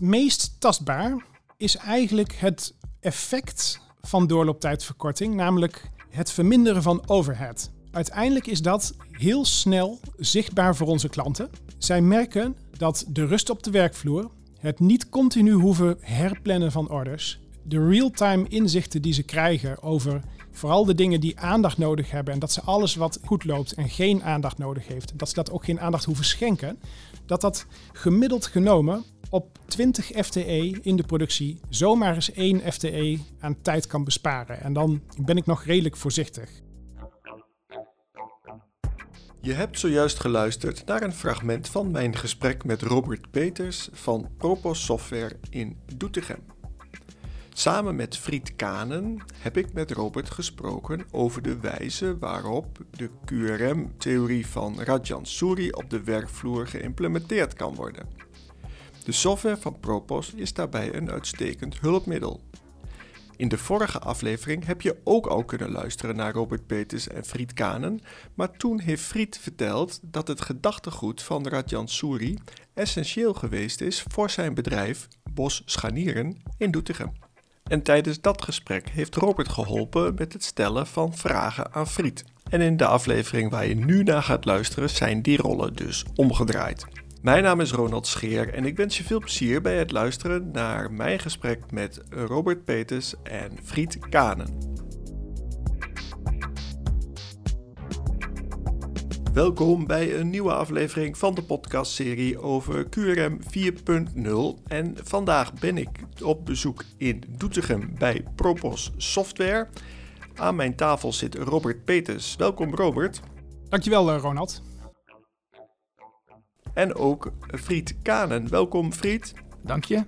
Het meest tastbaar is eigenlijk het effect van doorlooptijdverkorting, namelijk het verminderen van overhead. Uiteindelijk is dat heel snel zichtbaar voor onze klanten. Zij merken dat de rust op de werkvloer, het niet continu hoeven herplannen van orders, de real-time inzichten die ze krijgen over vooral de dingen die aandacht nodig hebben en dat ze alles wat goed loopt en geen aandacht nodig heeft, dat ze dat ook geen aandacht hoeven schenken, dat dat gemiddeld genomen op 20 FTE in de productie zomaar eens 1 FTE aan tijd kan besparen. En dan ben ik nog redelijk voorzichtig. Je hebt zojuist geluisterd naar een fragment van mijn gesprek met Robert Peters van Propos Software in Doetinchem. Samen met Fried Kanen heb ik met Robert gesproken over de wijze waarop de QRM-theorie van Rajan Suri op de werkvloer geïmplementeerd kan worden. De software van Propos is daarbij een uitstekend hulpmiddel. In de vorige aflevering heb je ook al kunnen luisteren naar Robert Peters en Fried Kanen, maar toen heeft Fried verteld dat het gedachtegoed van Rajan Suri essentieel geweest is voor zijn bedrijf Bos Scharnieren in Doetinchem. En tijdens dat gesprek heeft Robert geholpen met het stellen van vragen aan Fried. En in de aflevering waar je nu naar gaat luisteren zijn die rollen dus omgedraaid. Mijn naam is Ronald Scheer en ik wens je veel plezier bij het luisteren naar mijn gesprek met Robert Peters en Fried Kanen. Welkom bij een nieuwe aflevering van de podcastserie over QRM 4.0. En vandaag ben ik op bezoek in Doetinchem bij Propos Software. Aan mijn tafel zit Robert Peters. Welkom Robert. Dankjewel eh, Ronald. En ook Fried Kanen. Welkom Fried. Dank je.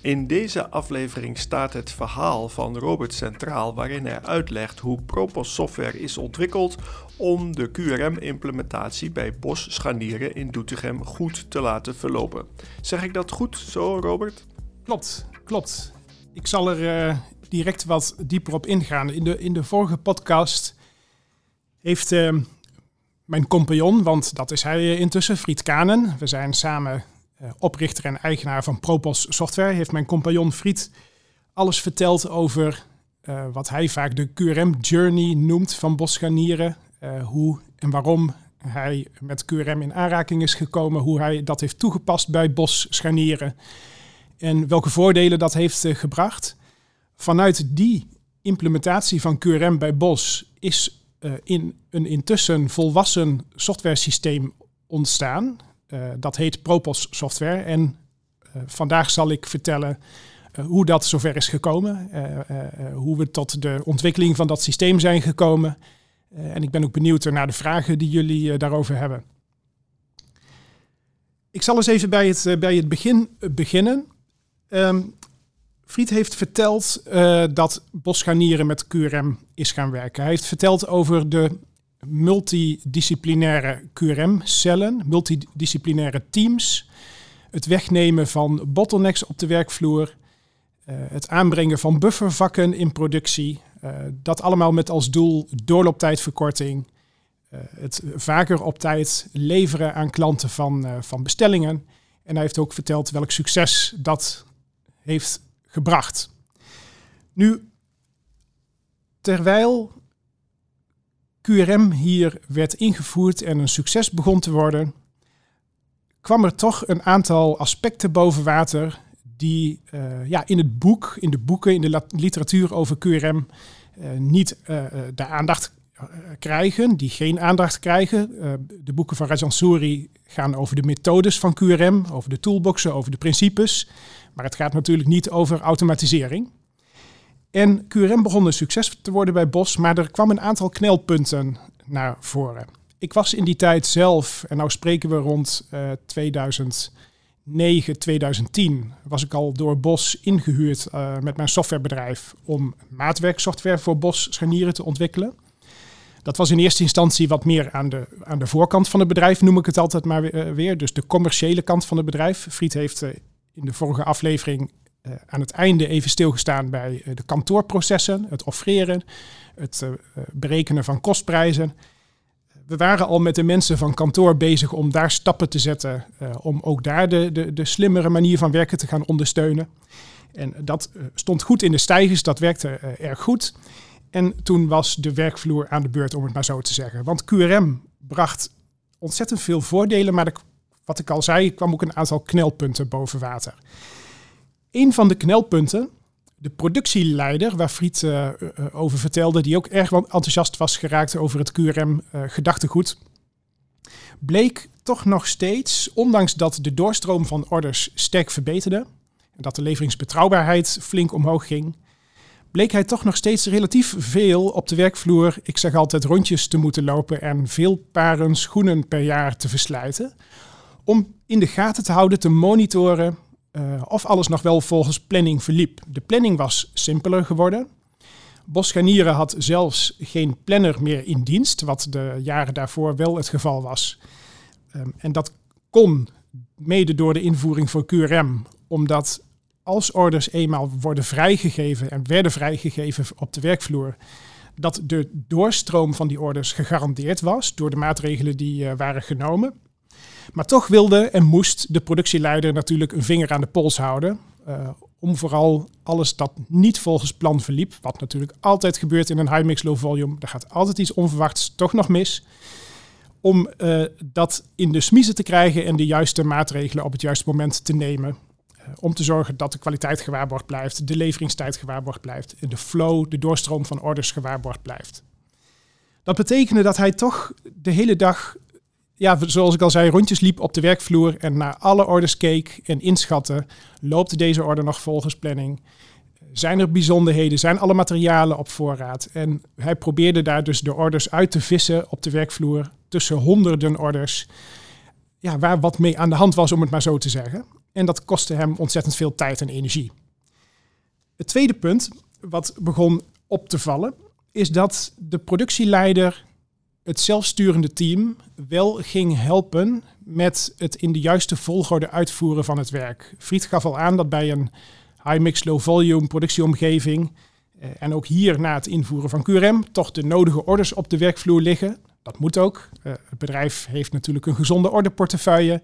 In deze aflevering staat het verhaal van Robert centraal, waarin hij uitlegt hoe Propos Software is ontwikkeld om de QRM-implementatie bij Bos Scharnieren in Doetinchem goed te laten verlopen. Zeg ik dat goed zo, Robert? Klopt, klopt. Ik zal er uh, direct wat dieper op ingaan. In de, in de vorige podcast heeft uh, mijn compagnon, want dat is hij intussen, Fried Kanen. We zijn samen uh, oprichter en eigenaar van Propos Software. Heeft mijn compagnon Fried alles verteld over wat hij vaak de QRM-journey noemt van bosscharnieren. Uh, hoe en waarom hij met QRM in aanraking is gekomen, hoe hij dat heeft toegepast bij bosscharnieren en welke voordelen dat heeft gebracht. Vanuit die implementatie van QRM bij Bos is in een intussen volwassen software systeem ontstaan. dat heet Propos Software. En vandaag zal ik vertellen hoe dat zover is gekomen, hoe we tot de ontwikkeling van dat systeem zijn gekomen en ik ben ook benieuwd naar de vragen die jullie daarover hebben. Ik zal eens even bij het, bij het begin beginnen. Um, Fried heeft verteld dat bosscharnieren met QRM is gaan werken. Hij heeft verteld over de multidisciplinaire QRM-cellen, multidisciplinaire teams, het wegnemen van bottlenecks op de werkvloer, het aanbrengen van buffervakken in productie, uh, dat allemaal met als doel doorlooptijdverkorting, het vaker op tijd leveren aan klanten van, van bestellingen. En hij heeft ook verteld welk succes dat heeft gebracht. Nu, terwijl QRM hier werd ingevoerd en een succes begon te worden, kwam er toch een aantal aspecten boven water die uh, ja, in het boek, in de boeken, in de literatuur over QRM uh, niet uh, de aandacht krijgen, die geen aandacht krijgen. de boeken van Rajan Suri gaan over de methodes van QRM, over de toolboxen, over de principes. Maar het gaat natuurlijk niet over automatisering. En QRM begon een succes te worden bij Bos, maar er kwam een aantal knelpunten naar voren. Ik was in die tijd zelf, en nou spreken we rond 2000. 9, 2010 was ik al door Bos ingehuurd uh, met mijn softwarebedrijf om maatwerksoftware voor Bos scharnieren te ontwikkelen. Dat was in eerste instantie wat meer aan de, aan de voorkant van het bedrijf, noem ik het altijd maar weer. Dus de commerciële kant van het bedrijf. Friet heeft in de vorige aflevering uh, aan het einde even stilgestaan bij de kantoorprocessen, het offreren, het berekenen van kostprijzen. we waren al met de mensen van kantoor bezig om daar stappen te zetten. Om ook daar de, de, de slimmere manier van werken te gaan ondersteunen. En dat stond goed in de stijgers, dat werkte erg goed. En toen was de werkvloer aan de beurt, om het maar zo te zeggen. Want QRM bracht ontzettend veel voordelen, maar de, wat ik al zei, kwam ook een aantal knelpunten boven water. Een van de knelpunten de productieleider, waar Friet uh, over vertelde, die ook erg enthousiast was geraakt over het QRM-gedachtegoed, uh, bleek toch nog steeds, ondanks dat de doorstroom van orders sterk verbeterde en dat de leveringsbetrouwbaarheid flink omhoog ging, bleek hij toch nog steeds relatief veel op de werkvloer, ik zeg altijd rondjes te moeten lopen en veel paren schoenen per jaar te verslijten, om in de gaten te houden, te monitoren uh, of alles nog wel volgens planning verliep. De planning was simpeler geworden. Boschanieren had zelfs geen planner meer in dienst, wat de jaren daarvoor wel het geval was. Um, en dat kon mede door de invoering van QRM, omdat als orders eenmaal worden vrijgegeven en werden vrijgegeven op de werkvloer, dat de doorstroom van die orders gegarandeerd was door de maatregelen die uh, waren genomen. Maar toch wilde en moest de productieleider natuurlijk een vinger aan de pols houden. Uh, om vooral alles dat niet volgens plan verliep, wat natuurlijk altijd gebeurt in een high mix low volume, er gaat altijd iets onverwachts toch nog mis. Om uh, dat in de smiezen te krijgen en de juiste maatregelen op het juiste moment te nemen. Uh, om te zorgen dat de kwaliteit gewaarborgd blijft, de leveringstijd gewaarborgd blijft en de flow, de doorstroom van orders gewaarborgd blijft. Dat betekende dat hij toch de hele dag ja, zoals ik al zei, rondjes liep op de werkvloer en naar alle orders keek en inschatte. Loopt deze order nog volgens planning? Zijn er bijzonderheden? Zijn alle materialen op voorraad? En hij probeerde daar dus de orders uit te vissen op de werkvloer tussen honderden orders. Ja, waar wat mee aan de hand was, om het maar zo te zeggen. En dat kostte hem ontzettend veel tijd en energie. Het tweede punt, wat begon op te vallen, is dat de productieleider het zelfsturende team wel ging helpen met het in de juiste volgorde uitvoeren van het werk. Fried gaf al aan dat bij een high mix low volume productieomgeving eh, en ook hier na het invoeren van QRM toch de nodige orders op de werkvloer liggen. Dat moet ook. Uh, het bedrijf heeft natuurlijk een gezonde orderportefeuille.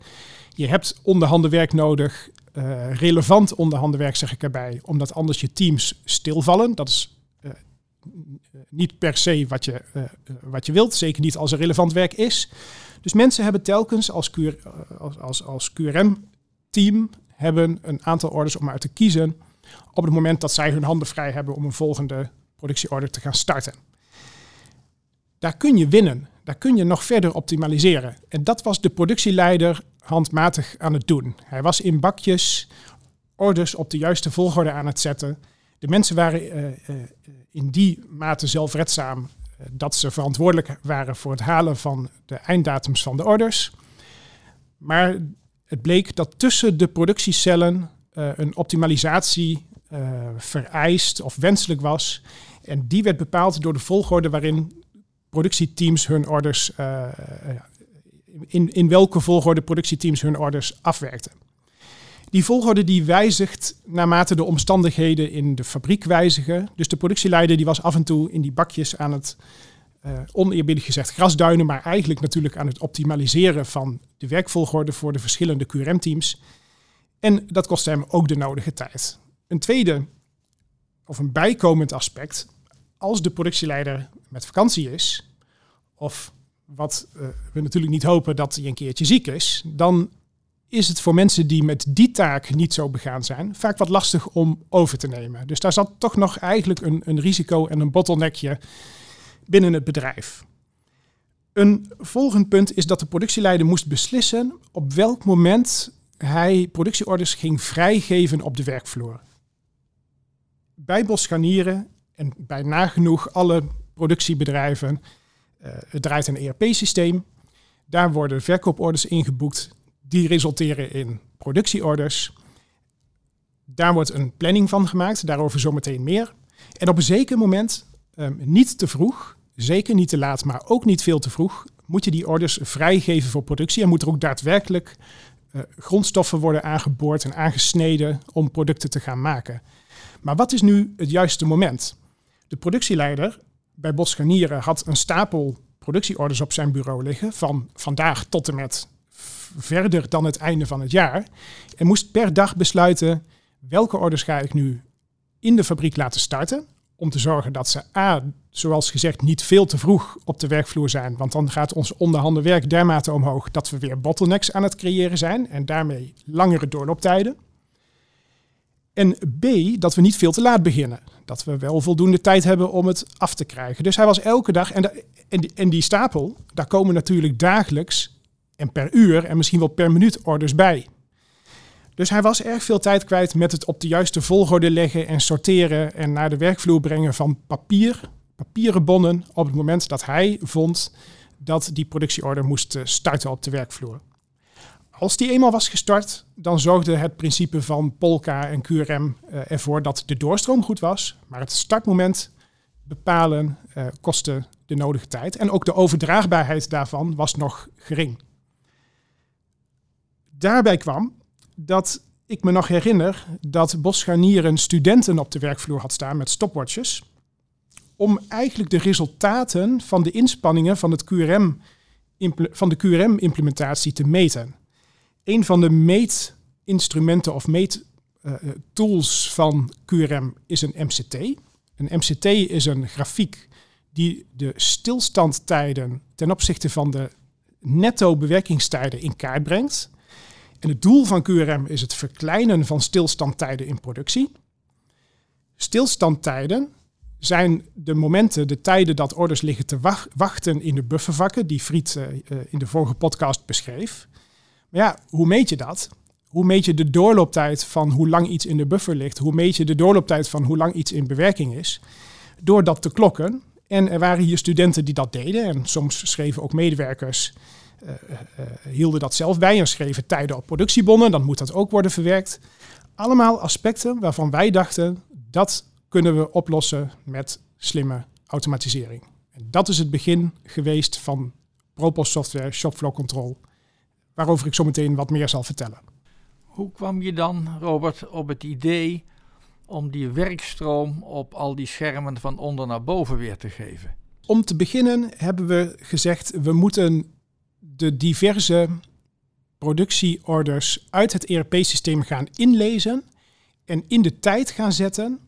Je hebt onderhandenwerk nodig, uh, relevant onderhandenwerk zeg ik erbij, omdat anders je teams stilvallen. Dat is niet per se wat je, uh, wat je wilt, zeker niet als er relevant werk is. Dus mensen hebben telkens als, eh, als, als, als QRM-team hebben een aantal orders om uit te kiezen op het moment dat zij hun handen vrij hebben om een volgende productieorder te gaan starten. Daar kun je winnen, daar kun je nog verder optimaliseren. En dat was de productieleider handmatig aan het doen. Hij was in bakjes orders op de juiste volgorde aan het zetten. De mensen waren uh, in die mate zelfredzaam uh, dat ze verantwoordelijk waren voor het halen van de einddatums van de orders. Maar het bleek dat tussen de productiecellen een optimalisatie vereist of wenselijk was. En die werd bepaald door de volgorde waarin productieteams hun orders, in, in welke volgorde productieteams hun orders afwerkten. Die volgorde die wijzigt naarmate de omstandigheden in de fabriek wijzigen. Dus de productieleider die was af en toe in die bakjes aan het, uh, oneerbiedig gezegd, grasduinen, maar eigenlijk natuurlijk aan het optimaliseren van de werkvolgorde voor de verschillende QRM-teams. En dat kostte hem ook de nodige tijd. Een tweede, of een bijkomend aspect, als de productieleider met vakantie is, of wat uh, we natuurlijk niet hopen dat hij een keertje ziek is, dan is het voor mensen die met die taak niet zo begaan zijn, vaak wat lastig om over te nemen. Dus daar zat toch nog eigenlijk een, een risico en een bottleneckje binnen het bedrijf. Een volgend punt is dat de productieleider moest beslissen op welk moment hij productieorders ging vrijgeven op de werkvloer. Bij Boschanieren en bij nagenoeg alle productiebedrijven, uh, het draait een ERP-systeem. Daar worden verkooporders ingeboekt die resulteren in productieorders. Daar wordt een planning van gemaakt, daarover zometeen meer. En op een zeker moment, um, niet te vroeg, zeker niet te laat, maar ook niet veel te vroeg, moet je die orders vrijgeven voor productie en moet er ook daadwerkelijk uh, grondstoffen worden aangeboord en aangesneden om producten te gaan maken. Maar wat is nu het juiste moment? De productieleider bij Boschanieren had een stapel productieorders op zijn bureau liggen van vandaag tot en met verder dan het einde van het jaar. En moest per dag besluiten welke orders ga ik nu in de fabriek laten starten. Om te zorgen dat ze A, zoals gezegd, niet veel te vroeg op de werkvloer zijn. Want dan gaat ons onderhanden werk dermate omhoog dat we weer bottlenecks aan het creëren zijn. En daarmee langere doorlooptijden. En B, dat we niet veel te laat beginnen. Dat we wel voldoende tijd hebben om het af te krijgen. Dus hij was elke dag. En, die, en die stapel, daar komen natuurlijk dagelijks en per uur en misschien wel per minuut orders bij. Dus hij was erg veel tijd kwijt met het op de juiste volgorde leggen en sorteren en naar de werkvloer brengen van papier, papieren bonnen op het moment dat hij vond dat die productieorder moest eh, starten op de werkvloer. Als die eenmaal was gestart, dan zorgde het principe van Polka en QRM eh, ervoor dat de doorstroom goed was, maar het startmoment bepalen uh, kostte de nodige tijd en ook de overdraagbaarheid daarvan was nog gering. Daarbij kwam dat ik me nog herinner dat Boscharnieren studenten op de werkvloer had staan met stopwatches. Om eigenlijk de resultaten van de inspanningen van, het QRM, van de QRM-implementatie te meten. Een van de meetinstrumenten of meettools uh, van QRM is een MCT. Een MCT is een grafiek die de stilstandtijden ten opzichte van de netto bewerkingstijden in kaart brengt. En het doel van QRM is het verkleinen van stilstandtijden in productie. Stilstandtijden zijn de momenten, de tijden dat orders liggen te wachten in de buffervakken, die Friet uh, in de vorige podcast beschreef. Maar ja, hoe meet je dat? Hoe meet je de doorlooptijd van hoe lang iets in de buffer ligt? Hoe meet je de doorlooptijd van hoe lang iets in bewerking is? Door dat te klokken. En er waren hier studenten die dat deden. En soms schreven ook medewerkers hielden dat zelf bij en schreven tijden op productiebonnen. Dan moet dat ook worden verwerkt. Allemaal aspecten waarvan wij dachten dat kunnen we oplossen met slimme automatisering. En dat is het begin geweest van Propos Software Shopflow Control, waarover ik zo meteen wat meer zal vertellen. Hoe kwam je dan, Robert, op het idee om die werkstroom op al die schermen van onder naar boven weer te geven? Om te beginnen hebben we gezegd, we moeten de diverse productieorders uit het ERP-systeem gaan inlezen en in de tijd gaan zetten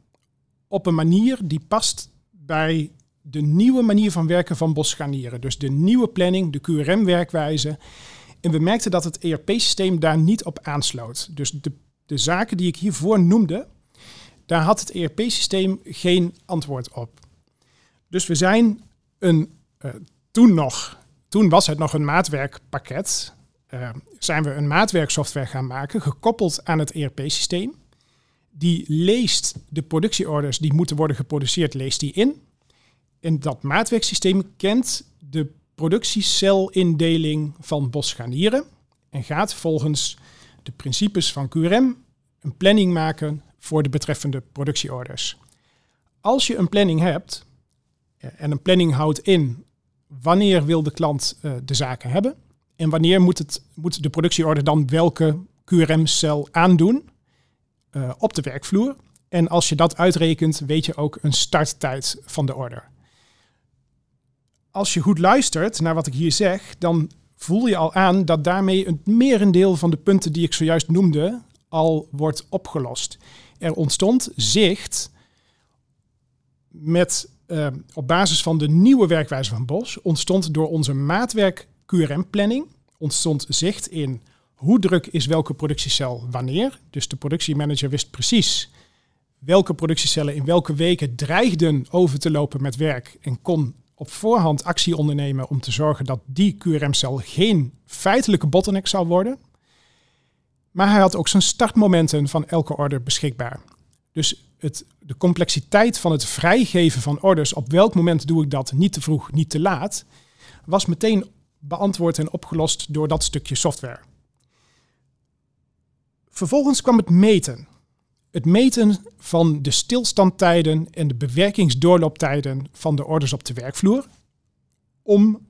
op een manier die past bij de nieuwe manier van werken van Boscharnieren. Dus de nieuwe planning, de QRM-werkwijze. En we merkten dat het ERP-systeem daar niet op aansloot. Dus de, de zaken die ik hiervoor noemde, daar had het ERP-systeem geen antwoord op. Dus we zijn een, uh, toen nog toen was het nog een maatwerkpakket. Uh, zijn we een maatwerksoftware gaan maken, gekoppeld aan het ERP-systeem. Die leest de productieorders die moeten worden geproduceerd, leest die in. En dat maatwerksysteem kent de productiecelindeling van Bosch-Scharnieren en gaat volgens de principes van QRM een planning maken voor de betreffende productieorders. Als je een planning hebt, eh, en een planning houdt in wanneer wil de klant uh, de zaken hebben en wanneer moet, het, moet de productieorde dan welke QRM-cel aandoen uh, op de werkvloer. En als je dat uitrekent, weet je ook een starttijd van de order. Als je goed luistert naar wat ik hier zeg, dan voel je al aan dat daarmee een merendeel van de punten die ik zojuist noemde al wordt opgelost. Er ontstond zicht met uh, op basis van de nieuwe werkwijze van Bos ontstond door onze maatwerk QRM-planning ontstond zicht in hoe druk is welke productiecel wanneer. Dus de productiemanager wist precies welke productiecellen in welke weken dreigden over te lopen met werk en kon op voorhand actie ondernemen om te zorgen dat die QRM-cel geen feitelijke bottleneck zou worden. Maar hij had ook zijn startmomenten van elke order beschikbaar. Dus het, de complexiteit van het vrijgeven van orders, op welk moment doe ik dat niet te vroeg, niet te laat, was meteen beantwoord en opgelost door dat stukje software. Vervolgens kwam het meten. Het meten van de stilstandtijden en de bewerkingsdoorlooptijden van de orders op de werkvloer. Om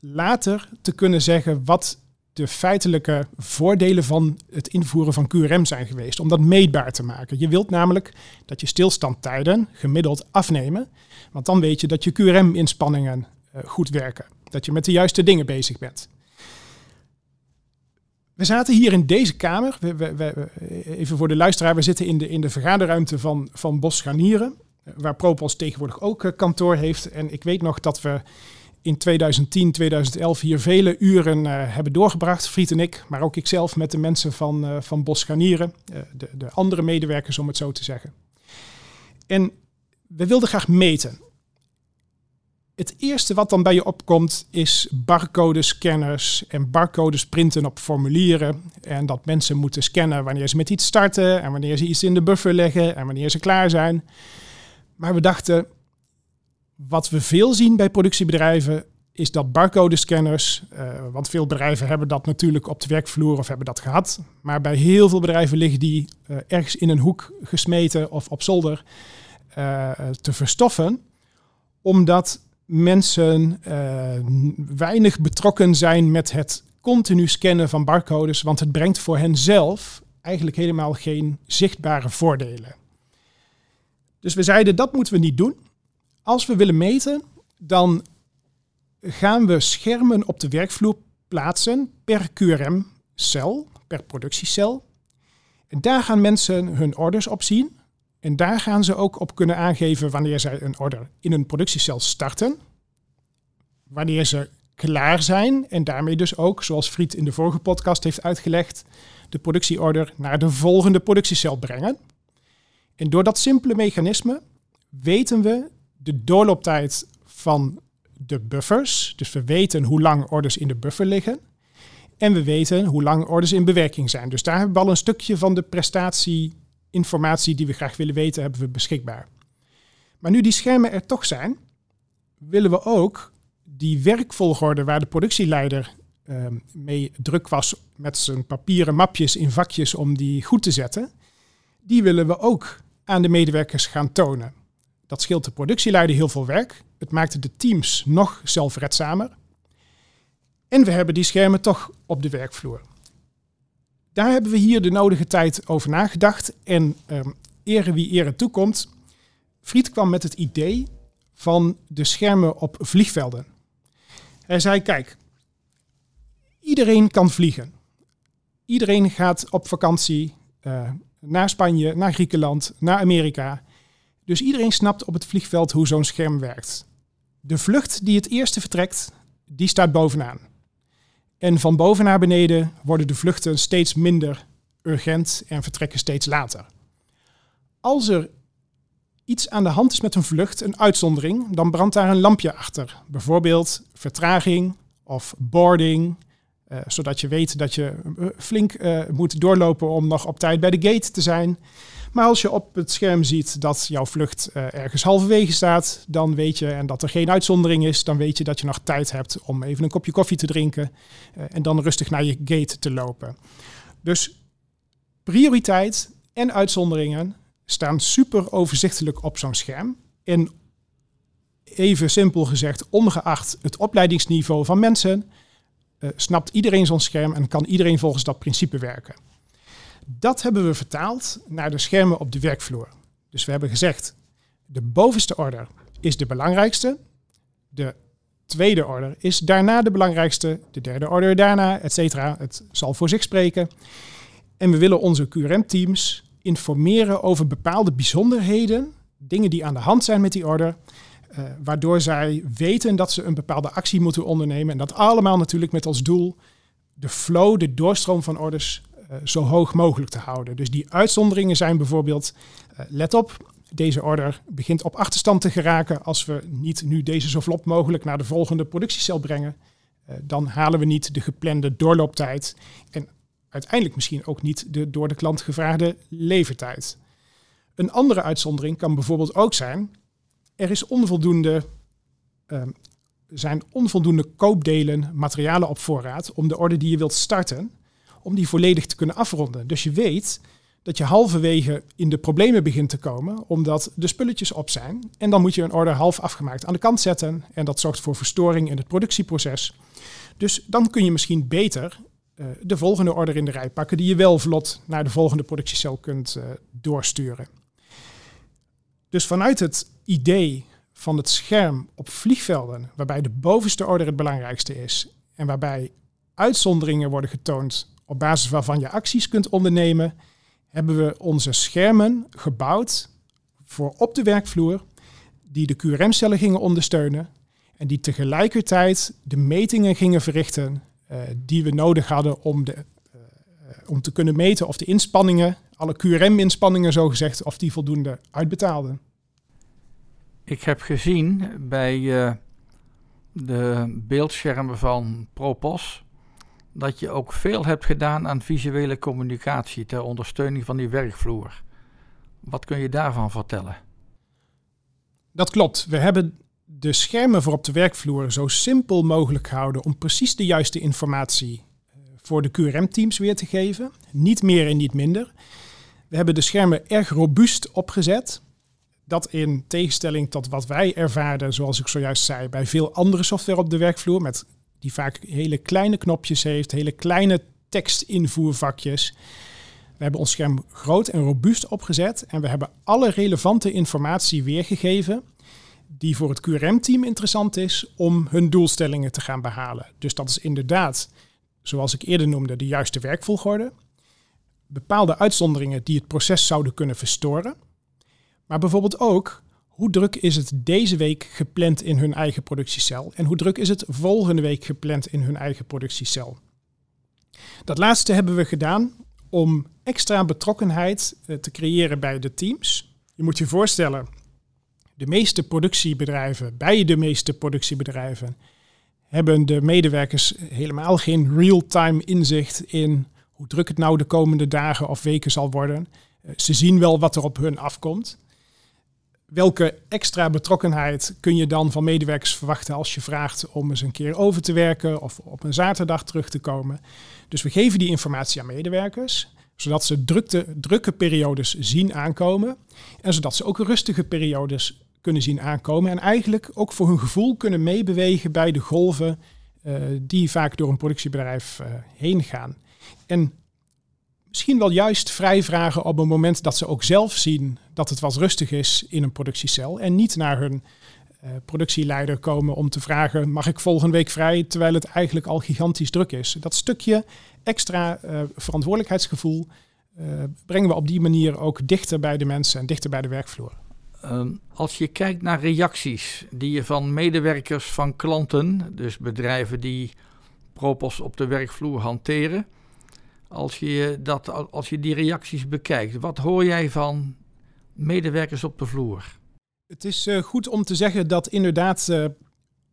later te kunnen zeggen wat de feitelijke voordelen van het invoeren van QRM zijn geweest. Om dat meetbaar te maken. Je wilt namelijk dat je stilstandtijden gemiddeld afnemen. Want dan weet je dat je QRM-inspanningen uh, goed werken. Dat je met de juiste dingen bezig bent. We zaten hier in deze kamer. We, even voor de luisteraar, we zitten in de, in de vergaderruimte van, van Bos Scharnieren, waar Propos tegenwoordig ook kantoor heeft. En ik weet nog dat we in 2010, 2011 hier vele uren uh, hebben doorgebracht, Friet en ik, maar ook ikzelf met de mensen van, uh, van Bos Scharnieren, uh, de, de andere medewerkers om het zo te zeggen. En we wilden graag meten. Het eerste wat dan bij je opkomt is barcode-scanners en barcodes printen op formulieren. En dat mensen moeten scannen wanneer ze met iets starten en wanneer ze iets in de buffer leggen en wanneer ze klaar zijn. Maar we dachten, wat we veel zien bij productiebedrijven is dat barcode-scanners, uh, want veel bedrijven hebben dat natuurlijk op de werkvloer of hebben dat gehad. Maar bij heel veel bedrijven liggen die uh, ergens in een hoek gesmeten of op zolder uh, te verstoffen. Omdat mensen weinig betrokken zijn met het continu scannen van barcodes. Want het brengt voor hen zelf eigenlijk helemaal geen zichtbare voordelen. Dus we zeiden dat moeten we niet doen. Als we willen meten, dan gaan we schermen op de werkvloer plaatsen per QRM-cel, per productiecel. En daar gaan mensen hun orders op zien. En daar gaan ze ook op kunnen aangeven wanneer zij een order in een productiecel starten. Wanneer ze klaar zijn en daarmee dus ook, zoals Friet in de vorige podcast heeft uitgelegd, de productieorder naar de volgende productiecel brengen. En door dat simpele mechanisme weten we de doorlooptijd van de buffers. Dus we weten hoe lang orders in de buffer liggen. En we weten hoe lang orders in bewerking zijn. Dus daar hebben we al een stukje van de prestatieinformatie die we graag willen weten, hebben we beschikbaar. Maar nu die schermen er toch zijn, willen we ook die werkvolgorde waar de productieleider uh, mee druk was met zijn papieren mapjes in vakjes om die goed te zetten, die willen we ook aan de medewerkers gaan tonen. Dat scheelt de productieleider heel veel werk. Het maakt de teams nog zelfredzamer. En we hebben die schermen toch op de werkvloer. Daar hebben we hier de nodige tijd over nagedacht. En um, ere wie ere toekomt. Fried kwam met het idee van de schermen op vliegvelden. Hij zei: Kijk, iedereen kan vliegen. Iedereen gaat op vakantie uh, naar Spanje, naar Griekenland, naar Amerika. Dus iedereen snapt op het vliegveld hoe zo'n scherm werkt. De vlucht die het eerste vertrekt, die staat bovenaan. En van boven naar beneden worden de vluchten steeds minder urgent en vertrekken steeds later. Als er iets aan de hand is met een vlucht, een uitzondering, dan brandt daar een lampje achter. Bijvoorbeeld vertraging of boarding, uh, zodat je weet dat je uh, flink uh, moet doorlopen om nog op tijd bij de gate te zijn. Maar als je op het scherm ziet dat jouw vlucht uh, ergens halverwege staat, dan weet je, en dat er geen uitzondering is, dan weet je dat je nog tijd hebt om even een kopje koffie te drinken uh, en dan rustig naar je gate te lopen. Dus prioriteit en uitzonderingen staan super overzichtelijk op zo'n scherm. En even simpel gezegd, ongeacht het opleidingsniveau van mensen, uh, snapt iedereen zo'n scherm en kan iedereen volgens dat principe werken. Dat hebben we vertaald naar de schermen op de werkvloer. Dus we hebben gezegd, de bovenste order is de belangrijkste. De tweede order is daarna de belangrijkste. De derde order daarna, et cetera. Het zal voor zich spreken. En we willen onze QRM-teams informeren over bepaalde bijzonderheden, dingen die aan de hand zijn met die order, uh, waardoor zij weten dat ze een bepaalde actie moeten ondernemen. En dat allemaal natuurlijk met als doel de flow, de doorstroom van orders zo hoog mogelijk te houden. Dus die uitzonderingen zijn bijvoorbeeld, uh, let op, deze order begint op achterstand te geraken als we niet nu deze zo vlot mogelijk naar de volgende productiecel brengen. Uh, dan halen we niet de geplande doorlooptijd en uiteindelijk misschien ook niet de door de klant gevraagde levertijd. Een andere uitzondering kan bijvoorbeeld ook zijn, er is onvoldoende, ehm, zijn onvoldoende koopdelen, materialen op voorraad om de orde die je wilt starten om die volledig te kunnen afronden. Dus je weet dat je halverwege in de problemen begint te komen, omdat de spulletjes op zijn. En dan moet je een order half afgemaakt aan de kant zetten. En dat zorgt voor verstoring in het productieproces. Dus dan kun je misschien beter uh, de volgende order in de rij pakken, die je wel vlot naar de volgende productiecel kunt uh, doorsturen. Dus vanuit het idee van het scherm op vliegvelden, waarbij de bovenste orde het belangrijkste is en waarbij uitzonderingen worden getoond op basis waarvan je acties kunt ondernemen, hebben we onze schermen gebouwd voor op de werkvloer die de QRM-cellen gingen ondersteunen en die tegelijkertijd de metingen gingen verrichten uh, die we nodig hadden om, de, uh, om te kunnen meten of de inspanningen, alle QRM-inspanningen zogezegd, of die voldoende uitbetaalden. Ik heb gezien bij uh, de beeldschermen van Propos dat je ook veel hebt gedaan aan visuele communicatie ter ondersteuning van die werkvloer. Wat kun je daarvan vertellen? Dat klopt. We hebben de schermen voor op de werkvloer zo simpel mogelijk gehouden om precies de juiste informatie eh, voor de QRM-teams weer te geven. Niet meer en niet minder. We hebben de schermen erg robuust opgezet. Dat in tegenstelling tot wat wij ervaarden, zoals ik zojuist zei, bij veel andere software op de werkvloer, met die vaak hele kleine knopjes heeft, hele kleine tekstinvoervakjes. We hebben ons scherm groot en robuust opgezet en we hebben alle relevante informatie weergegeven die voor het QRM-team interessant is om hun doelstellingen te gaan behalen. Dus dat is inderdaad, zoals ik eerder noemde, de juiste werkvolgorde. Bepaalde uitzonderingen die het proces zouden kunnen verstoren. Maar bijvoorbeeld ook, hoe druk is het deze week gepland in hun eigen productiecel? En hoe druk is het volgende week gepland in hun eigen productiecel? Dat laatste hebben we gedaan om extra betrokkenheid eh, te creëren bij de teams. Je moet je voorstellen, de meeste productiebedrijven, bij de meeste productiebedrijven, hebben de medewerkers helemaal geen real-time inzicht in hoe druk het nou de komende dagen of weken zal worden. Eh, ze zien wel wat er op hun afkomt. Welke extra betrokkenheid kun je dan van medewerkers verwachten als je vraagt om eens een keer over te werken of op een zaterdag terug te komen? Dus we geven die informatie aan medewerkers, zodat ze drukte, drukke periodes zien aankomen en zodat ze ook rustige periodes kunnen zien aankomen. En eigenlijk ook voor hun gevoel kunnen meebewegen bij de golven uh, die vaak door een productiebedrijf uh, heen gaan. En misschien wel juist vrij vragen op een moment dat ze ook zelf zien dat het wat rustig is in een productiecel. En niet naar hun uh, productieleider komen om te vragen: mag ik volgende week vrij? Terwijl het eigenlijk al gigantisch druk is. Dat stukje extra verantwoordelijkheidsgevoel brengen we op die manier ook dichter bij de mensen en dichter bij de werkvloer. Ehm, als je kijkt naar reacties die je van medewerkers van klanten, dus bedrijven die Propos op de werkvloer hanteren, als je, dat, als je die reacties bekijkt, wat hoor jij van medewerkers op de vloer? Het is uh, goed om te zeggen dat inderdaad uh,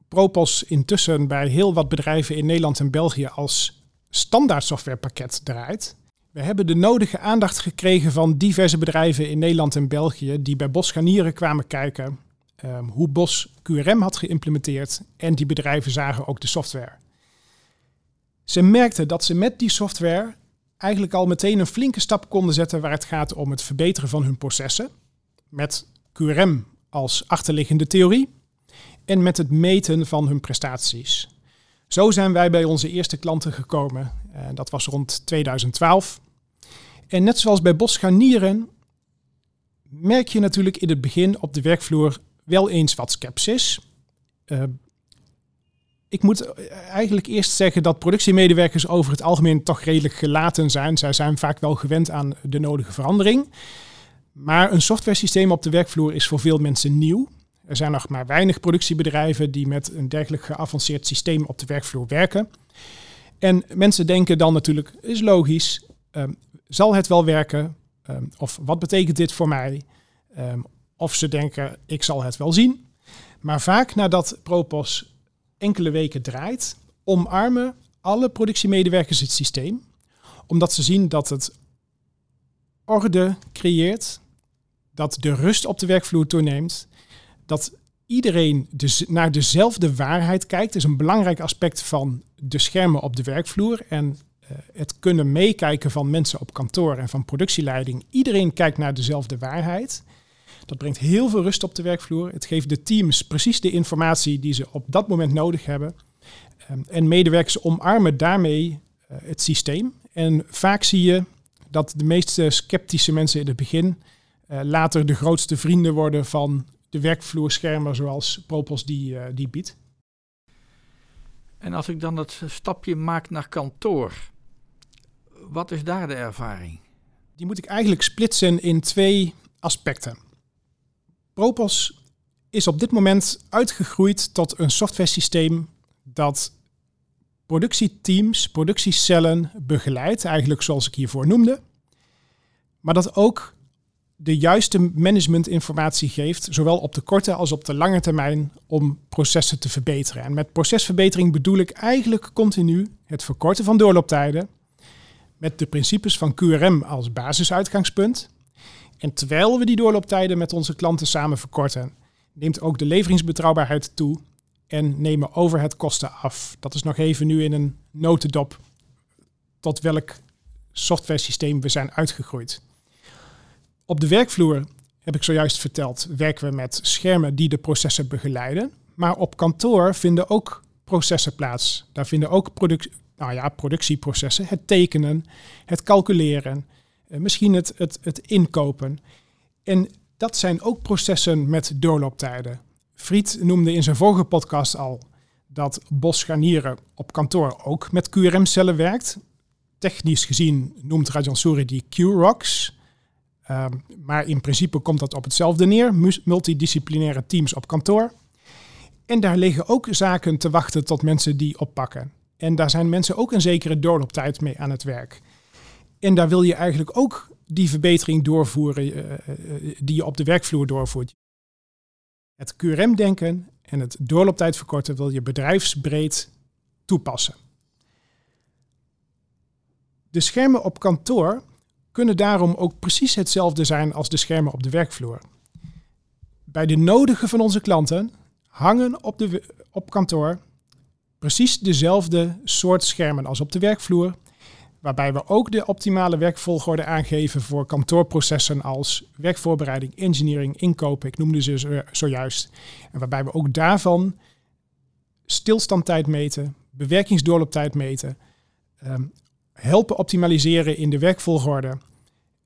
Propos intussen bij heel wat bedrijven in Nederland en België als standaard softwarepakket draait. We hebben de nodige aandacht gekregen van diverse bedrijven in Nederland en België die bij Bos Scharnieren kwamen kijken um, hoe Bos QRM had geïmplementeerd en die bedrijven zagen ook de software. Ze merkten dat ze met die software eigenlijk al meteen een flinke stap konden zetten waar het gaat om het verbeteren van hun processen. Met QRM als achterliggende theorie en met het meten van hun prestaties. Zo zijn wij bij onze eerste klanten gekomen. Uh, dat was rond 2012. En net zoals bij bosscharnieren merk je natuurlijk in het begin op de werkvloer wel eens wat sceptisch. Uh, ik moet eigenlijk eerst zeggen dat productiemedewerkers over het algemeen toch redelijk gelaten zijn. Zij zijn vaak wel gewend aan de nodige verandering. Maar een softwaresysteem op de werkvloer is voor veel mensen nieuw. Er zijn nog maar weinig productiebedrijven die met een dergelijk geavanceerd systeem op de werkvloer werken. En mensen denken dan natuurlijk, is logisch, um, zal het wel werken? Um, of wat betekent dit voor mij? Um, of ze denken, ik zal het wel zien. Maar vaak nadat Propos enkele weken draait, omarmen alle productiemedewerkers het systeem. Omdat ze zien dat het orde creëert, dat de rust op de werkvloer toeneemt, dat iedereen dus naar dezelfde waarheid kijkt. is een belangrijk aspect van de schermen op de werkvloer. En uh, het kunnen meekijken van mensen op kantoor en van productieleiding. Iedereen kijkt naar dezelfde waarheid. Dat brengt heel veel rust op de werkvloer. Het geeft de teams precies de informatie die ze op dat moment nodig hebben. Um, en medewerkers omarmen daarmee uh, het systeem. En vaak zie je dat de meest sceptische mensen in het begin uh, later de grootste vrienden worden van de werkvloerschermen zoals Propos die, uh, die biedt. En als ik dan het stapje maak naar kantoor, wat is daar de ervaring? Die moet ik eigenlijk splitsen in twee aspecten. Propos is op dit moment uitgegroeid tot een software systeem dat productieteams, productiecellen begeleidt, eigenlijk zoals ik hiervoor noemde. Maar dat ook de juiste managementinformatie geeft, zowel op de korte als op de lange termijn, om processen te verbeteren. En met procesverbetering bedoel ik eigenlijk continu het verkorten van doorlooptijden, met de principes van QRM als basisuitgangspunt. En terwijl we die doorlooptijden met onze klanten samen verkorten, neemt ook de leveringsbetrouwbaarheid toe en nemen overheadkosten af. Dat is nog even nu in een notendop tot welk software systeem we zijn uitgegroeid. Op de werkvloer, heb ik zojuist verteld, werken we met schermen die de processen begeleiden. Maar op kantoor vinden ook processen plaats. Daar vinden ook product, nou ja, productieprocessen, het tekenen, het calculeren, misschien het, het, het inkopen. En dat zijn ook processen met doorlooptijden. Fried noemde in zijn vorige podcast al dat Bos Scharnieren op kantoor ook met QRM-cellen werkt. Technisch gezien noemt Rajan Suri die Q-ROCks. Ehm, maar in principe komt dat op hetzelfde neer. Multidisciplinaire teams op kantoor. En daar liggen ook zaken te wachten tot mensen die oppakken. En daar zijn mensen ook een zekere doorlooptijd mee aan het werk. En daar wil je eigenlijk ook die verbetering doorvoeren uh, die je op de werkvloer doorvoert. Het QRM-denken en het doorlooptijd verkorten wil je bedrijfsbreed toepassen. De schermen op kantoor kunnen daarom ook precies hetzelfde zijn als de schermen op de werkvloer. Bij de nodige van onze klanten hangen op, de, op kantoor precies dezelfde soort schermen als op de werkvloer, waarbij we ook de optimale werkvolgorde aangeven voor kantoorprocessen als werkvoorbereiding, engineering, inkopen, ik noemde ze zojuist. En waarbij we ook daarvan stilstandtijd meten, bewerkingsdoorlooptijd meten, um, helpen optimaliseren in de werkvolgorde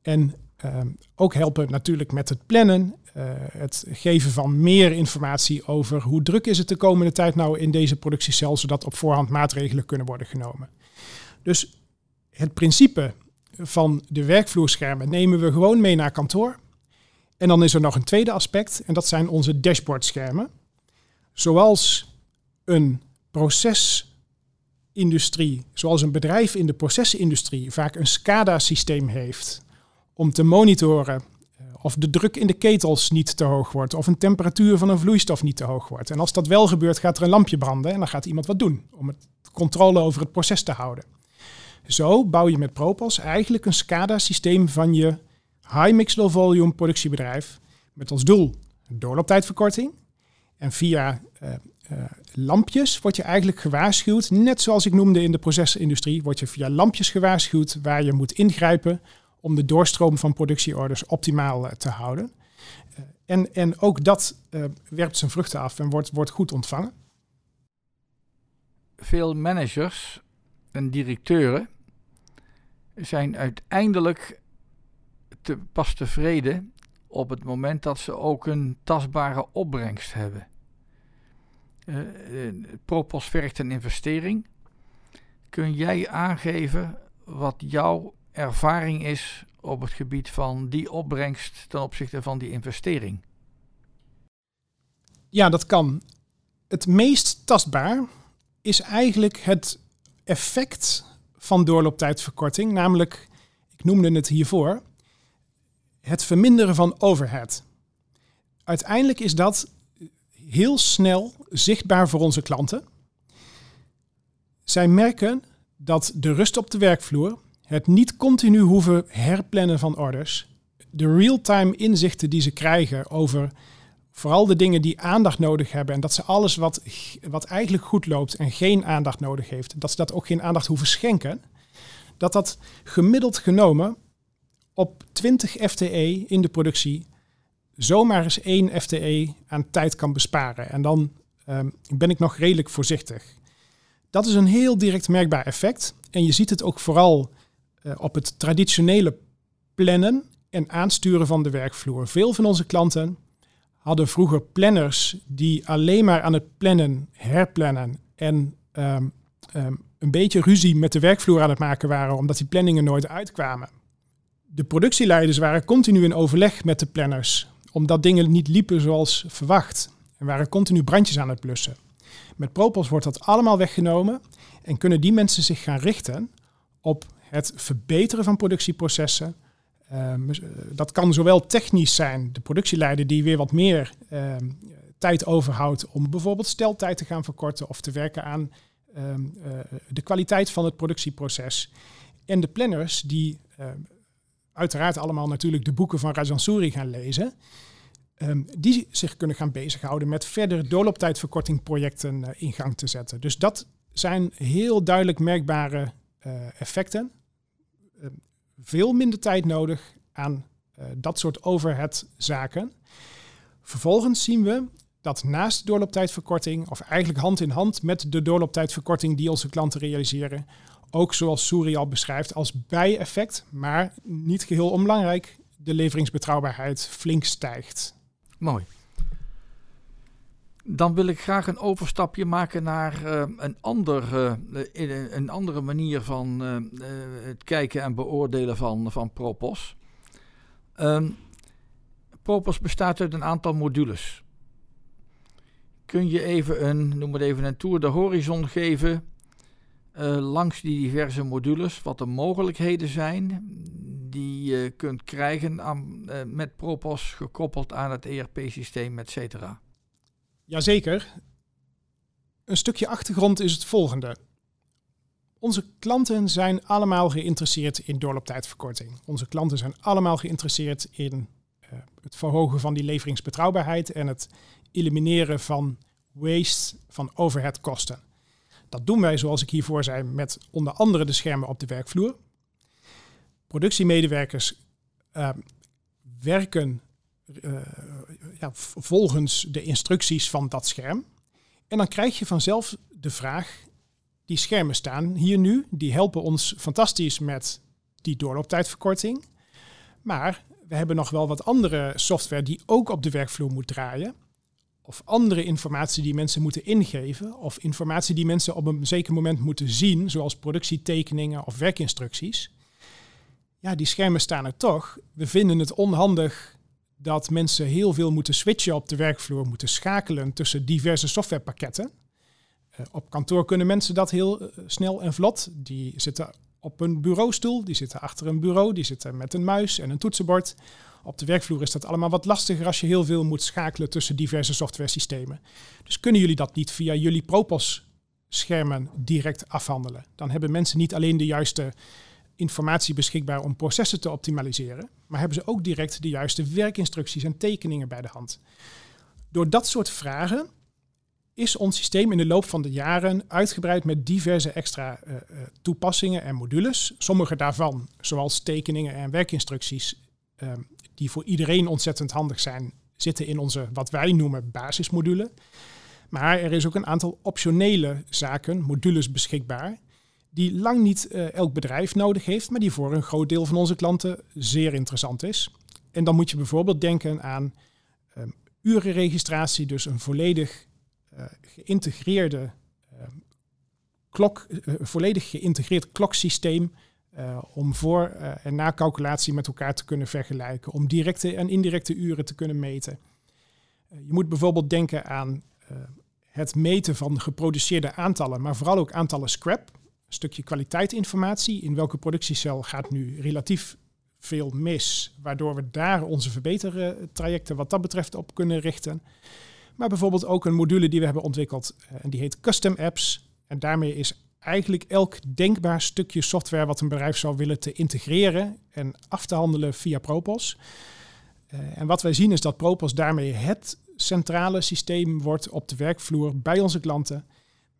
en um, ook helpen natuurlijk met het plannen, uh, het geven van meer informatie over hoe druk is het de komende tijd nou in deze productiecel, zodat op voorhand maatregelen kunnen worden genomen. Dus het principe van de werkvloerschermen nemen we gewoon mee naar kantoor. En dan is er nog een tweede aspect en dat zijn onze dashboardschermen. Zoals een procesindustrie, zoals een bedrijf in de procesindustrie vaak een SCADA-systeem heeft om te monitoren eh, of de druk in de ketels niet te hoog wordt of een temperatuur van een vloeistof niet te hoog wordt. En als dat wel gebeurt, gaat er een lampje branden en dan gaat iemand wat doen om het controle over het proces te houden. Zo bouw je met Propos eigenlijk een SCADA-systeem van je high mix low volume productiebedrijf met als doel doorlooptijdverkorting. En via uh, uh, lampjes word je eigenlijk gewaarschuwd, net zoals ik noemde in de procesindustrie, word je via lampjes gewaarschuwd waar je moet ingrijpen om de doorstroom van productieorders optimaal uh, te houden. en, en ook dat werpt zijn vruchten af en wordt, wordt goed ontvangen. Veel managers en directeuren zijn uiteindelijk te, pas tevreden op het moment dat ze ook een tastbare opbrengst hebben. Uh, Propos vergt een investering. Kun jij aangeven wat jouw ervaring is op het gebied van die opbrengst ten opzichte van die investering? Ja, dat kan. Het meest tastbaar is eigenlijk het effect van doorlooptijdverkorting, namelijk, ik noemde het hiervoor, het verminderen van overhead. Uiteindelijk is dat heel snel zichtbaar voor onze klanten. Zij merken dat de rust op de werkvloer, het niet continu hoeven herplannen van orders, de real-time inzichten die ze krijgen over vooral de dingen die aandacht nodig hebben en dat ze alles wat, wat eigenlijk goed loopt en geen aandacht nodig heeft, dat ze dat ook geen aandacht hoeven schenken, dat dat gemiddeld genomen op 20 FTE in de productie zomaar eens één FTE aan tijd kan besparen. En dan um, ben ik nog redelijk voorzichtig. Dat is een heel direct merkbaar effect. En je ziet het ook vooral uh, op het traditionele plannen en aansturen van de werkvloer. Veel van onze klanten hadden vroeger planners die alleen maar aan het plannen, herplannen en ehm, ehm, een beetje ruzie met de werkvloer aan het maken waren, omdat die planningen nooit uitkwamen. De productieleiders waren continu in overleg met de planners, omdat dingen niet liepen zoals verwacht en waren continu brandjes aan het blussen. Met Propos wordt dat allemaal weggenomen en kunnen die mensen zich gaan richten op het verbeteren van productieprocessen. Ehm, eh, dat kan zowel technisch zijn, de productieleider die weer wat meer ehm, tijd overhoudt om bijvoorbeeld steltijd te gaan verkorten of te werken aan ehm, eh, de kwaliteit van het productieproces. En de planners die uiteraard allemaal natuurlijk de boeken van Rajan Suri gaan lezen. die zich kunnen gaan bezighouden met verdere doorlooptijdverkortingprojecten uh, in gang te zetten. Dus dat zijn heel duidelijk merkbare effecten veel minder tijd nodig aan uh, dat soort overheadzaken. Vervolgens zien we dat naast de doorlooptijdverkorting, of eigenlijk hand in hand met de doorlooptijdverkorting die onze klanten realiseren, ook zoals Suri al beschrijft, als bijeffect, maar niet geheel onbelangrijk, de leveringsbetrouwbaarheid flink stijgt. Mooi. Dan wil ik graag een overstapje maken naar uh, een, ander, uh, een andere manier van uh, het kijken en beoordelen van, van Propos. Um, Propos bestaat uit een aantal modules. Kun je even een, noem het even een tour de horizon geven langs die diverse modules, wat de mogelijkheden zijn die je kunt krijgen met Propos gekoppeld aan het ERP-systeem, et cetera? Jazeker. Een stukje achtergrond is het volgende. Onze klanten zijn allemaal geïnteresseerd in doorlooptijdverkorting. Onze klanten zijn allemaal geïnteresseerd in uh, het verhogen van die leveringsbetrouwbaarheid en het elimineren van waste, van overheadkosten. Dat doen wij, zoals ik hiervoor zei, met onder andere de schermen op de werkvloer. Productiemedewerkers uh, werken ja, volgens de instructies van dat scherm. En dan krijg je vanzelf de vraag, die schermen staan hier nu, die helpen ons fantastisch met die doorlooptijdverkorting. Maar we hebben nog wel wat andere software die ook op de werkvloer moet draaien. Of andere informatie die mensen moeten ingeven. Of informatie die mensen op een zeker moment moeten zien, zoals productietekeningen of werkinstructies. Ja, die schermen staan er toch. We vinden het onhandig dat mensen heel veel moeten switchen op de werkvloer, moeten schakelen tussen diverse softwarepakketten. Uh, op kantoor kunnen mensen dat heel uh, snel en vlot. Die zitten op een bureaustoel, die zitten achter een bureau, die zitten met een muis en een toetsenbord. Op de werkvloer is dat allemaal wat lastiger als je heel veel moet schakelen tussen diverse softwaresystemen. Dus kunnen jullie dat niet via jullie Propos schermen direct afhandelen? Dan hebben mensen niet alleen de juiste informatie beschikbaar om processen te optimaliseren, maar hebben ze ook direct de juiste werkinstructies en tekeningen bij de hand. Door dat soort vragen is ons systeem in de loop van de jaren uitgebreid met diverse extra uh, toepassingen en modules. Sommige daarvan, zoals tekeningen en werkinstructies, uh, die voor iedereen ontzettend handig zijn, zitten in onze wat wij noemen basismodule. Maar er is ook een aantal optionele zaken, modules beschikbaar, die lang niet uh, elk bedrijf nodig heeft, maar die voor een groot deel van onze klanten zeer interessant is. En dan moet je bijvoorbeeld denken aan um, urenregistratie, dus een volledig uh, geïntegreerde uh, klok, volledig geïntegreerd kloksysteem om voor- en na-calculatie met elkaar te kunnen vergelijken, om directe en indirecte uren te kunnen meten. je moet bijvoorbeeld denken aan het meten van geproduceerde aantallen, maar vooral ook aantallen scrap stukje kwaliteitinformatie. In welke productiecel gaat nu relatief veel mis, waardoor we daar onze verbetertrajecten wat dat betreft op kunnen richten. Maar bijvoorbeeld ook een module die we hebben ontwikkeld eh, en die heet Custom Apps. En daarmee is eigenlijk elk denkbaar stukje software wat een bedrijf zou willen te integreren en af te handelen via Propos. Uh, en wat wij zien is dat Propos daarmee het centrale systeem wordt op de werkvloer bij onze klanten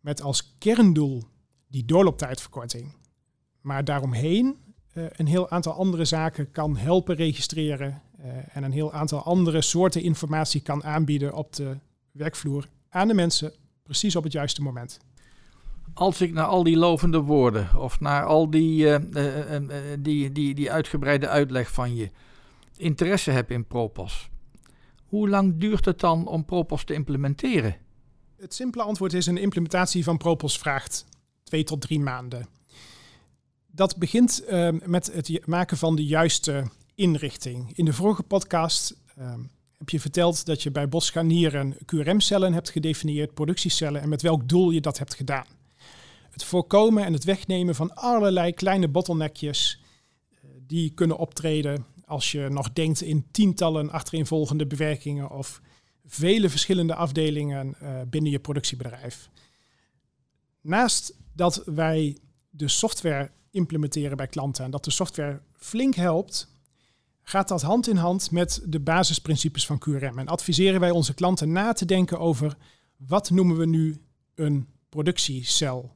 met als kerndoel die doorlooptijdverkorting. Maar daaromheen uh, een heel aantal andere zaken kan helpen registreren uh, en een heel aantal andere soorten informatie kan aanbieden op de werkvloer aan de mensen, precies op het juiste moment. Als ik naar al die lovende woorden of naar al die, uh, die, die, die uitgebreide uitleg van je interesse heb in Propos, Hoe lang duurt het dan om Propos te implementeren? Het simpele antwoord is: een implementatie van Propos vraagt twee tot drie maanden. Dat begint uh, met het maken van de juiste inrichting. In de vorige podcast uh, heb je verteld dat je bij Bosganieren QRM-cellen hebt gedefinieerd, productiecellen, en met welk doel je dat hebt gedaan. Het voorkomen en het wegnemen van allerlei kleine bottleneckjes uh, die kunnen optreden als je nog denkt in tientallen achtereenvolgende bewerkingen of vele verschillende afdelingen uh, binnen je productiebedrijf. Naast dat wij de software implementeren bij klanten en dat de software flink helpt, gaat dat hand in hand met de basisprincipes van QRM. En adviseren wij onze klanten na te denken over wat noemen we nu een productiecel.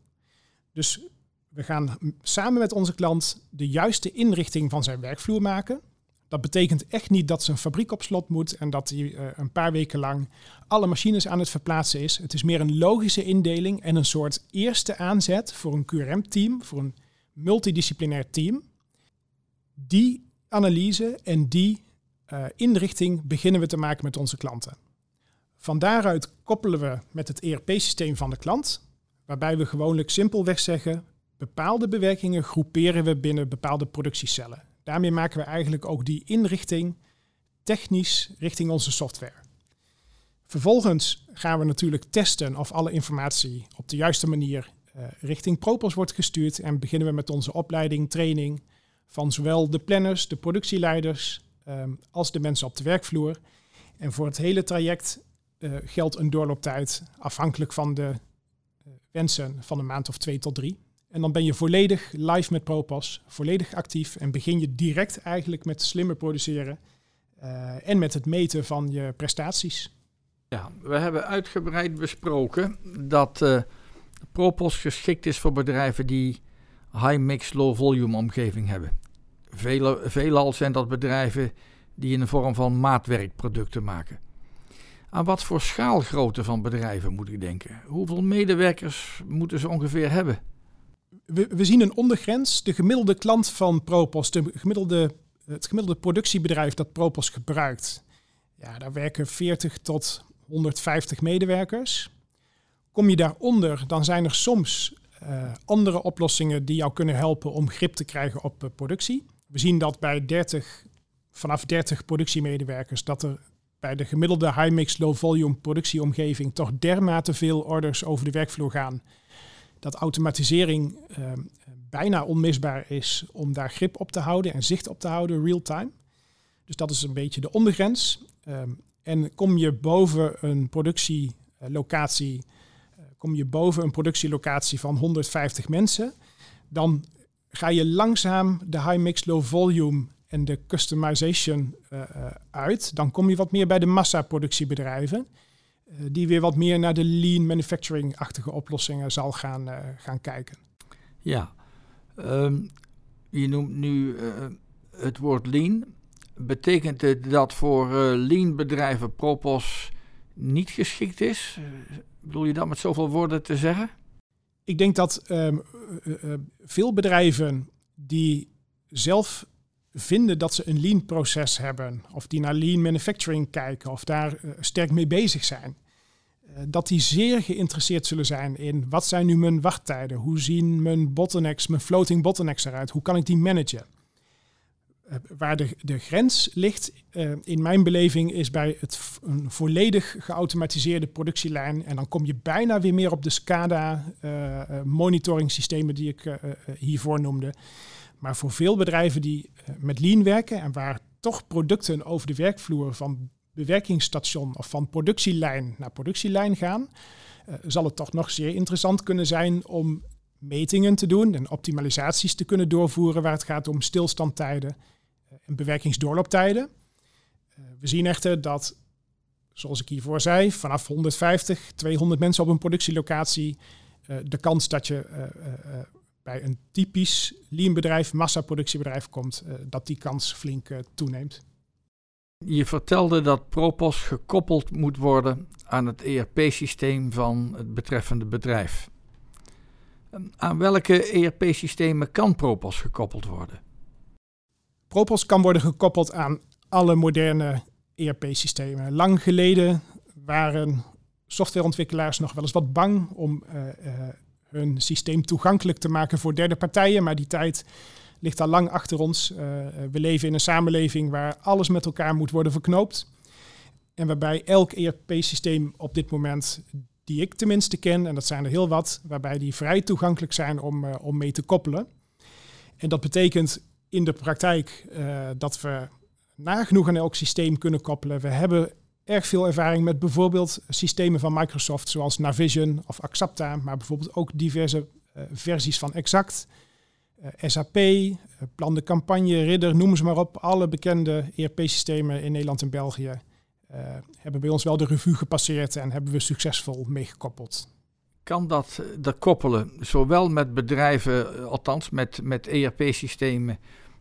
Dus we gaan samen met onze klant de juiste inrichting van zijn werkvloer maken. Dat betekent echt niet dat zijn fabriek op slot moet en dat hij uh, een paar weken lang alle machines aan het verplaatsen is. Het is meer een logische indeling en een soort eerste aanzet voor een QRM-team, voor een multidisciplinair team. Die analyse en die uh, inrichting beginnen we te maken met onze klanten. Van daaruit koppelen we met het ERP-systeem van de klant, waarbij we gewoonlijk simpelweg zeggen: bepaalde bewerkingen groeperen we binnen bepaalde productiecellen. Daarmee maken we eigenlijk ook die inrichting technisch richting onze software. Vervolgens gaan we natuurlijk testen of alle informatie op de juiste manier uh, richting Propos wordt gestuurd en beginnen we met onze opleiding, training van zowel de planners, de productieleiders um, als de mensen op de werkvloer. En voor het hele traject uh, geldt een doorlooptijd afhankelijk van de uh, wensen van een maand of twee tot drie. En dan ben je volledig live met Propos, volledig actief en begin je direct eigenlijk met slimmer produceren uh, en met het meten van je prestaties. Ja, we hebben uitgebreid besproken dat uh, Propos geschikt is voor bedrijven die high-mix, low-volume omgeving hebben. Vele, veelal zijn dat bedrijven die in de vorm van maatwerkproducten maken. Aan wat voor schaalgrootte van bedrijven moet ik denken? Hoeveel medewerkers moeten ze ongeveer hebben? We, we, zien een ondergrens. De gemiddelde klant van Propos, de gemiddelde, het gemiddelde productiebedrijf dat Propos gebruikt, ja, daar werken 40 tot 150 medewerkers. Kom je daaronder, dan zijn er soms uh, andere oplossingen die jou kunnen helpen om grip te krijgen op uh, productie. We zien dat bij 30, vanaf 30 productiemedewerkers, dat er bij de gemiddelde high-mix, low-volume productieomgeving toch dermate veel orders over de werkvloer gaan dat automatisering uh, bijna onmisbaar is om daar grip op te houden en zicht op te houden real-time. Dus dat is een beetje de ondergrens. Um, en kom je boven een productielocatie, uh, kom je boven een productielocatie van 150 mensen, dan ga je langzaam de high mix, low volume en de customization uh, uit. Dan kom je wat meer bij de massaproductiebedrijven. Eh, die weer wat meer naar de lean manufacturing-achtige oplossingen zal gaan, uh, gaan kijken. Ja, um, je noemt nu uh, het woord lean. Betekent het dat voor lean bedrijven Propos niet geschikt is? bedoel je dat met zoveel woorden te zeggen? Ik denk dat um, veel bedrijven die zelf vinden dat ze een lean proces hebben, of die naar lean manufacturing kijken, of daar uh, sterk mee bezig zijn, uh, dat die zeer geïnteresseerd zullen zijn in wat zijn nu mijn wachttijden, hoe zien mijn bottlenecks, mijn floating bottlenecks eruit, hoe kan ik die managen. Uh, waar de, de grens ligt, in mijn beleving, is bij het een volledig geautomatiseerde productielijn. En dan kom je bijna weer meer op de SCADA monitoring systemen die ik hiervoor noemde. Maar voor veel bedrijven die uh, met lean werken en waar toch producten over de werkvloer van bewerkingsstation of van productielijn naar productielijn gaan, uh, zal het toch nog zeer interessant kunnen zijn om metingen te doen en optimalisaties te kunnen doorvoeren waar het gaat om stilstandtijden uh, en bewerkingsdoorlooptijden. we zien echter dat, zoals ik hiervoor zei, vanaf 150, 200 mensen op een productielocatie de kans dat je bij een typisch lean-bedrijf, massaproductiebedrijf komt, uh, dat die kans flink uh, toeneemt. Je vertelde dat Propos gekoppeld moet worden aan het ERP-systeem van het betreffende bedrijf. Aan welke ERP-systemen kan Propos gekoppeld worden? Propos kan worden gekoppeld aan alle moderne ERP-systemen. Lang geleden waren softwareontwikkelaars nog wel eens wat bang om uh, hun systeem toegankelijk te maken voor derde partijen, maar die tijd ligt al lang achter ons. Uh, we leven in een samenleving waar alles met elkaar moet worden verknoopt. En waarbij elk ERP-systeem op dit moment, die ik tenminste ken, en dat zijn er heel wat, waarbij die vrij toegankelijk zijn om, uh, om mee te koppelen. En dat betekent in de praktijk uh, dat we nagenoeg aan elk systeem kunnen koppelen. We hebben erg veel ervaring met bijvoorbeeld systemen van Microsoft, zoals Navision of Axapta, maar bijvoorbeeld ook diverse uh, versies van Exact, uh, SAP, uh, Plan de Campagne, Ridder, noem ze maar op. Alle bekende ERP-systemen in Nederland en België hebben bij ons wel de revue gepasseerd en hebben we succesvol meegekoppeld. Kan dat, dat koppelen, zowel met bedrijven, althans met, met ERP-systemen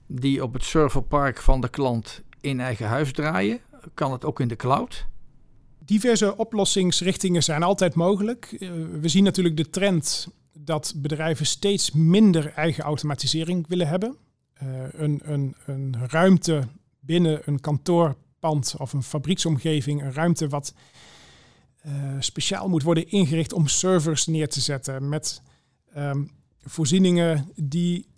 die op het serverpark van de klant in eigen huis draaien? Kan het ook in de cloud? Diverse oplossingsrichtingen zijn altijd mogelijk. Uh, we zien natuurlijk de trend dat bedrijven steeds minder eigen automatisering willen hebben. Uh, een, een, een ruimte binnen een kantoorpand of een fabrieksomgeving, een ruimte wat uh, speciaal moet worden ingericht om servers neer te zetten met um, voorzieningen die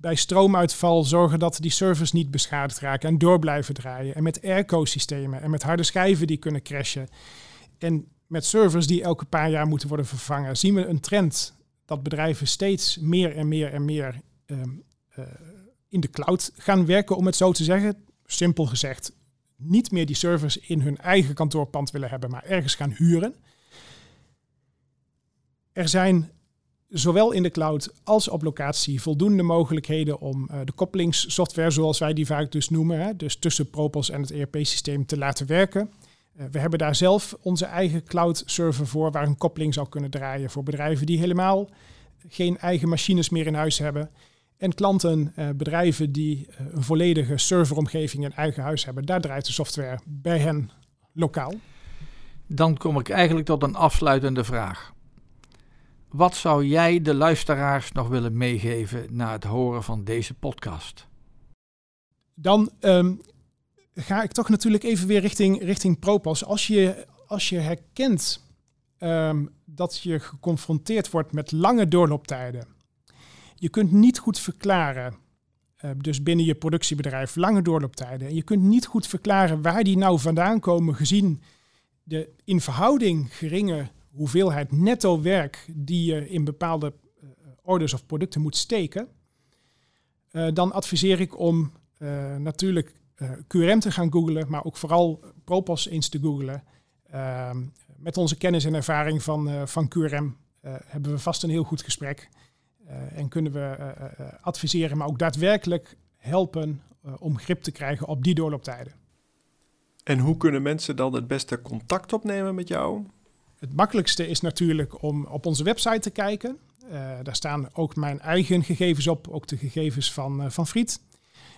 bij stroomuitval zorgen dat die servers niet beschadigd raken en door blijven draaien. En met airco-systemen en met harde schijven die kunnen crashen. En met servers die elke paar jaar moeten worden vervangen, zien we een trend dat bedrijven steeds meer en meer en meer um, uh, in de cloud gaan werken, om het zo te zeggen. Simpel gezegd, niet meer die servers in hun eigen kantoorpand willen hebben, maar ergens gaan huren. Er zijn zowel in de cloud als op locatie voldoende mogelijkheden om uh, de koppelingssoftware, zoals wij die vaak dus noemen, hè, dus tussen Propos en het ERP-systeem te laten werken. Uh, we hebben daar zelf onze eigen cloud server voor, waar een koppeling zou kunnen draaien voor bedrijven die helemaal geen eigen machines meer in huis hebben. En klanten, uh, bedrijven die een volledige serveromgeving in eigen huis hebben, daar draait de software bij hen lokaal. Dan kom ik eigenlijk tot een afsluitende vraag. Wat zou jij de luisteraars nog willen meegeven na het horen van deze podcast? Dan um, ga ik toch natuurlijk even weer richting, richting Propos. Als je, als je herkent um, dat je geconfronteerd wordt met lange doorlooptijden. Je kunt niet goed verklaren, uh, dus binnen je productiebedrijf, lange doorlooptijden. En je kunt niet goed verklaren waar die nou vandaan komen gezien de in verhouding geringe hoeveelheid netto werk die je in bepaalde uh, orders of producten moet steken, uh, dan adviseer ik om uh, natuurlijk QRM te gaan googlen, maar ook vooral Propos eens te googlen. Ehm, met onze kennis en ervaring van, van QRM hebben we vast een heel goed gesprek. en kunnen we adviseren, maar ook daadwerkelijk helpen om grip te krijgen op die doorlooptijden. En hoe kunnen mensen dan het beste contact opnemen met jou? Het makkelijkste is natuurlijk om op onze website te kijken. Uh, daar staan ook mijn eigen gegevens op, ook de gegevens van, uh, van Friet.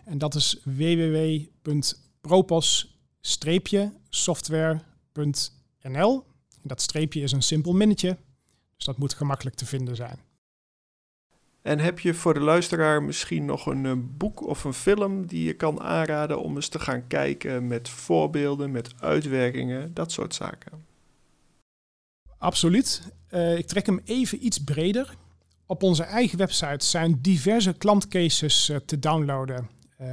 En dat is www.propos-software.nl. Dat streepje is een simpel minnetje, dus dat moet gemakkelijk te vinden zijn. En heb je voor de luisteraar misschien nog een, een boek of een film die je kan aanraden om eens te gaan kijken met voorbeelden, met uitwerkingen, dat soort zaken? Absoluut. Uh, ik trek hem even iets breder. Op onze eigen website zijn diverse klantcases uh, te downloaden uh,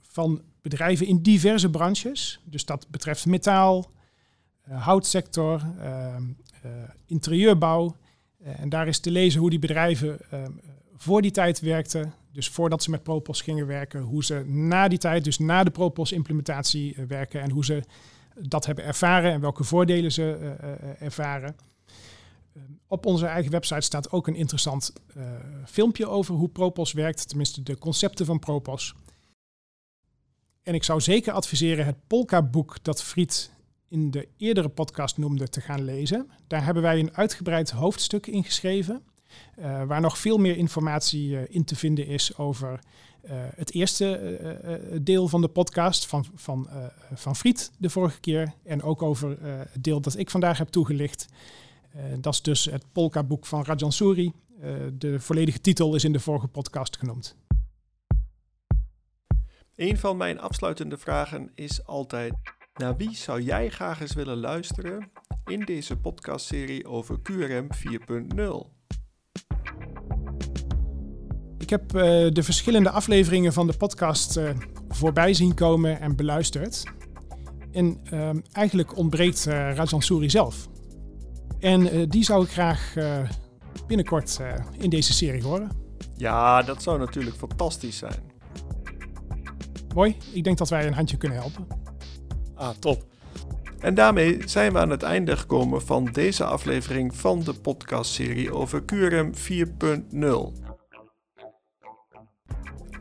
van bedrijven in diverse branches. Dus dat betreft metaal, houtsector, ehm, interieurbouw. en daar is te lezen hoe die bedrijven ehm, voor die tijd werkten. Dus voordat ze met Propos gingen werken, hoe ze na die tijd, dus na de Propos-implementatie werken en hoe ze dat hebben ervaren en welke voordelen ze ervaren. Op onze eigen website staat ook een interessant uh, filmpje over hoe Propos werkt, tenminste de concepten van Propos. En ik zou zeker adviseren het Polka-boek dat Friet in de eerdere podcast noemde te gaan lezen. Daar hebben wij een uitgebreid hoofdstuk in geschreven, uh, waar nog veel meer informatie uh, in te vinden is over het eerste deel van de podcast van, van, van Friet de vorige keer en ook over het deel dat ik vandaag heb toegelicht. Uh, dat is dus het Polka-boek van Rajan Suri. Uh, de volledige titel is in de vorige podcast genoemd. Een van mijn afsluitende vragen is altijd: Naar wie zou jij graag eens willen luisteren in deze podcastserie over QRM 4.0? Ik heb uh, de verschillende afleveringen van de podcast uh, voorbij zien komen en beluisterd. En uh, eigenlijk ontbreekt Rajan Souri zelf. En die zou ik graag binnenkort in deze serie horen. Ja, dat zou natuurlijk fantastisch zijn. Mooi, ik denk dat wij een handje kunnen helpen. Ah, top. En daarmee zijn we aan het einde gekomen van deze aflevering van de podcastserie over QRM 4.0.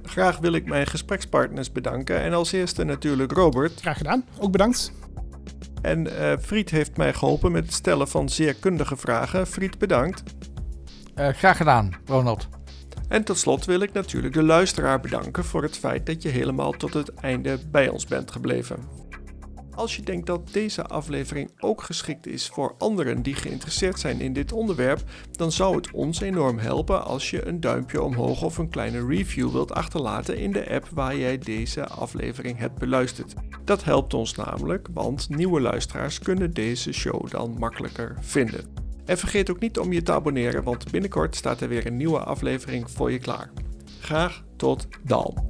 Graag wil ik mijn gesprekspartners bedanken en als eerste natuurlijk Robert. Graag gedaan, ook bedankt. En uh, Fried heeft mij geholpen met het stellen van zeer kundige vragen. Fried, bedankt. Uh, graag gedaan, Ronald. En tot slot wil ik natuurlijk de luisteraar bedanken voor het feit dat je helemaal tot het einde bij ons bent gebleven. Als je denkt dat deze aflevering ook geschikt is voor anderen die geïnteresseerd zijn in dit onderwerp, dan zou het ons enorm helpen als je een duimpje omhoog of een kleine review wilt achterlaten in de app waar jij deze aflevering hebt beluisterd. Dat helpt ons namelijk, want nieuwe luisteraars kunnen deze show dan makkelijker vinden. En vergeet ook niet om je te abonneren, want binnenkort staat er weer een nieuwe aflevering voor je klaar. Graag tot dan.